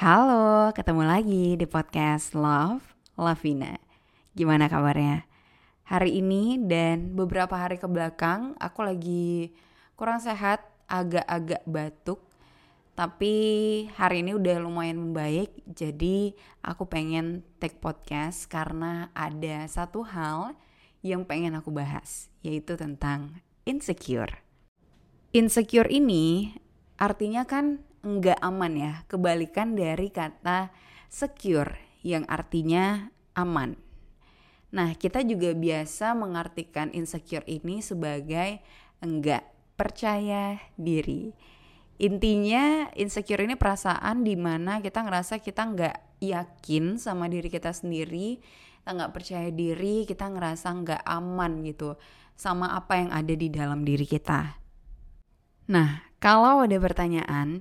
Halo, ketemu lagi di podcast Love, Lavina. Gimana kabarnya? Hari ini dan beberapa hari ke belakang aku lagi kurang sehat, agak-agak batuk tapi hari ini udah lumayan membaik, jadi aku pengen take podcast karena ada satu hal yang pengen aku bahas, yaitu tentang insecure. Insecure ini artinya kan enggak aman ya, kebalikan dari kata secure yang artinya aman. Nah, kita juga biasa mengartikan insecure ini sebagai enggak percaya diri. Intinya insecure ini perasaan di mana kita ngerasa kita nggak yakin sama diri kita sendiri kita nggak percaya diri kita ngerasa nggak aman gitu sama apa yang ada di dalam diri kita. Nah kalau ada pertanyaan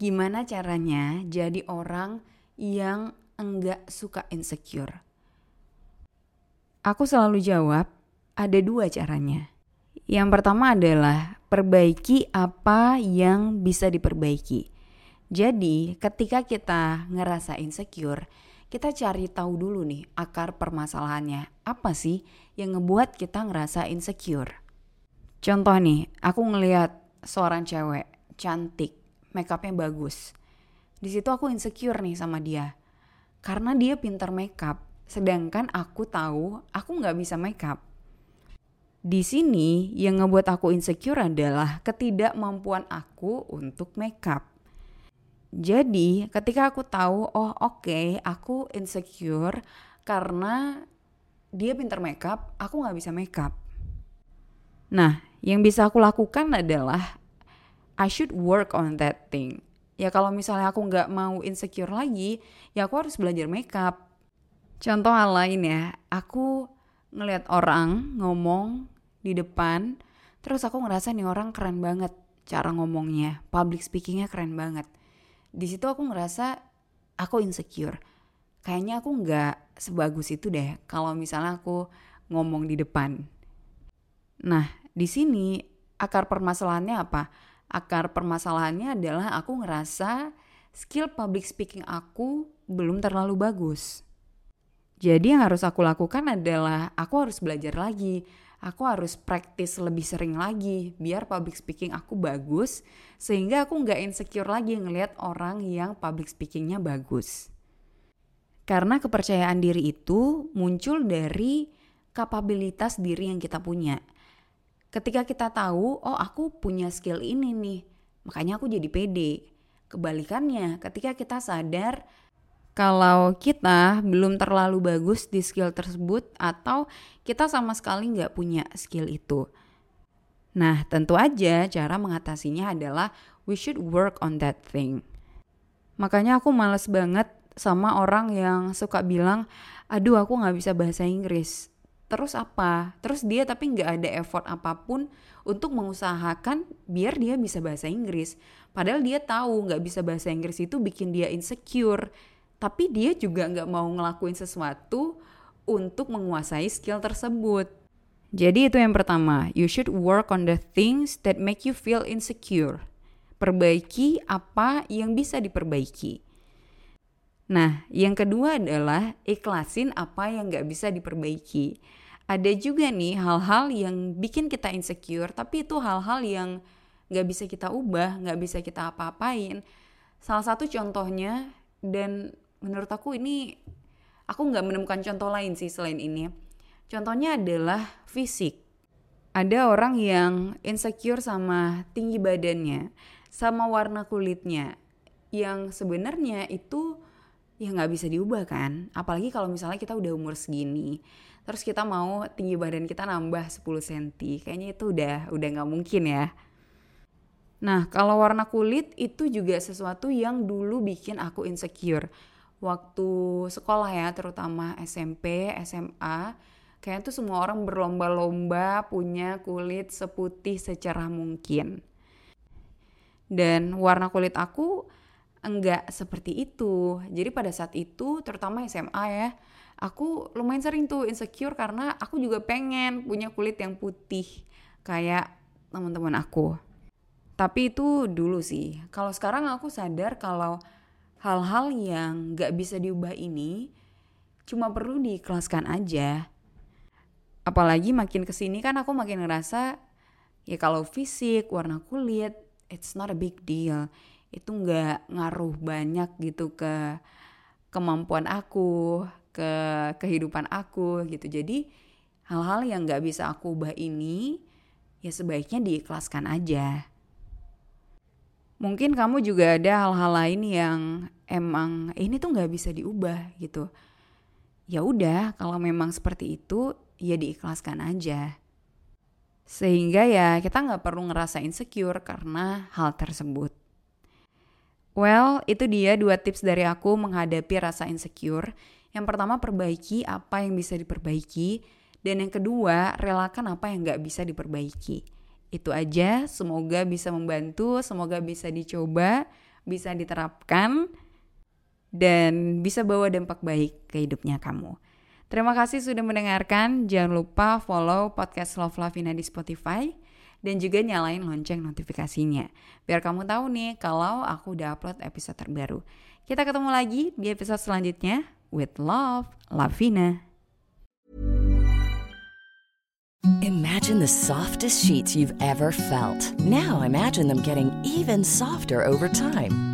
gimana caranya jadi orang yang enggak suka insecure aku selalu jawab ada dua caranya yang pertama adalah perbaiki apa yang bisa diperbaiki. Jadi, ketika kita ngerasa insecure, kita cari tahu dulu nih akar permasalahannya. Apa sih yang ngebuat kita ngerasa insecure? Contoh nih, aku ngelihat seorang cewek cantik, makeupnya bagus. Di situ aku insecure nih sama dia. Karena dia pintar makeup, sedangkan aku tahu aku nggak bisa makeup. Di sini yang ngebuat aku insecure adalah ketidakmampuan aku untuk makeup. Jadi ketika aku tahu oh oke okay, aku insecure karena dia pinter makeup, aku nggak bisa makeup. Nah yang bisa aku lakukan adalah I should work on that thing. Ya kalau misalnya aku nggak mau insecure lagi, ya aku harus belajar makeup. Contoh hal lain ya, aku ngelihat orang ngomong di depan terus aku ngerasa nih orang keren banget cara ngomongnya. Public speakingnya keren banget. Di situ aku ngerasa aku insecure. Kayaknya aku nggak sebagus itu deh kalau misalnya aku ngomong di depan. Nah di sini akar permasalahannya apa akar permasalahannya adalah aku ngerasa skill public speaking aku belum terlalu bagus jadi yang harus aku lakukan adalah aku harus belajar lagi aku harus praktis lebih sering lagi biar public speaking aku bagus sehingga aku nggak insecure lagi ngelihat orang yang public speakingnya bagus. Karena kepercayaan diri itu muncul dari kapabilitas diri yang kita punya. Ketika kita tahu, oh aku punya skill ini nih, makanya aku jadi pede. Kebalikannya, ketika kita sadar kalau kita belum terlalu bagus di skill tersebut atau kita sama sekali nggak punya skill itu. Nah, tentu aja cara mengatasinya adalah we should work on that thing. Makanya aku males banget sama orang yang suka bilang, aduh aku nggak bisa bahasa Inggris. Terus apa? Terus dia tapi nggak ada effort apa pun untuk mengusahakan biar dia bisa bahasa Inggris. Padahal dia tahu nggak bisa bahasa Inggris itu bikin dia insecure tapi dia juga nggak mau ngelakuin sesuatu untuk menguasai skill tersebut. Jadi itu yang pertama, you should work on the things that make you feel insecure. Perbaiki apa yang bisa diperbaiki. Nah, yang kedua adalah ikhlasin apa yang nggak bisa diperbaiki. Ada juga nih hal-hal yang bikin kita insecure, tapi itu hal-hal yang nggak bisa kita ubah, nggak bisa kita apa-apain. Salah satu contohnya dan menurut aku ini aku nggak menemukan contoh lain sih selain ini. Contohnya adalah fisik. Ada orang yang insecure sama tinggi badannya, sama warna kulitnya, yang sebenarnya itu ya nggak bisa diubah kan. Apalagi kalau misalnya kita udah umur segini, terus kita mau tinggi badan kita nambah 10 cm, kayaknya itu udah udah nggak mungkin ya. Nah, kalau warna kulit itu juga sesuatu yang dulu bikin aku insecure. Waktu sekolah ya, terutama SMP, SMA, kayak tuh semua orang berlomba-lomba punya kulit seputih secerah mungkin. Dan warna kulit aku enggak seperti itu. Jadi pada saat itu, terutama SMA ya, aku lumayan sering tuh insecure karena aku juga pengen punya kulit yang putih kayak teman-teman aku. Tapi itu dulu sih. Kalau sekarang aku sadar kalau hal-hal yang gak bisa diubah ini cuma perlu diikhlaskan aja. Apalagi makin ke sini kan aku makin ngerasa ya kalau fisik, warna kulit, it's not a big deal. Itu gak ngaruh banyak gitu ke kemampuan aku, ke kehidupan aku gitu. Jadi hal-hal yang gak bisa aku ubah ini ya sebaiknya diikhlaskan aja. Mungkin kamu juga ada hal-hal lain yang emang eh, ini tuh nggak bisa diubah gitu. Ya udah kalau memang seperti itu ya diikhlaskan aja. Sehingga ya kita nggak perlu ngerasa insecure karena hal tersebut well itu dia dua tips dari aku menghadapi rasa insecure. Yang pertama perbaiki apa yang bisa diperbaiki. Dan yang kedua relakan apa yang nggak bisa diperbaiki. Itu aja, semoga bisa membantu, semoga bisa dicoba, bisa diterapkan, dan bisa bawa dampak baik ke hidupnya kamu. Terima kasih sudah mendengarkan. Jangan lupa follow podcast Love Lavina di Spotify dan juga nyalain lonceng notifikasinya. Biar kamu tahu nih kalau aku udah upload episode terbaru. Kita ketemu lagi di episode selanjutnya with Love Lavina. Imagine the softest sheets you've ever felt. Now imagine them getting even softer over time.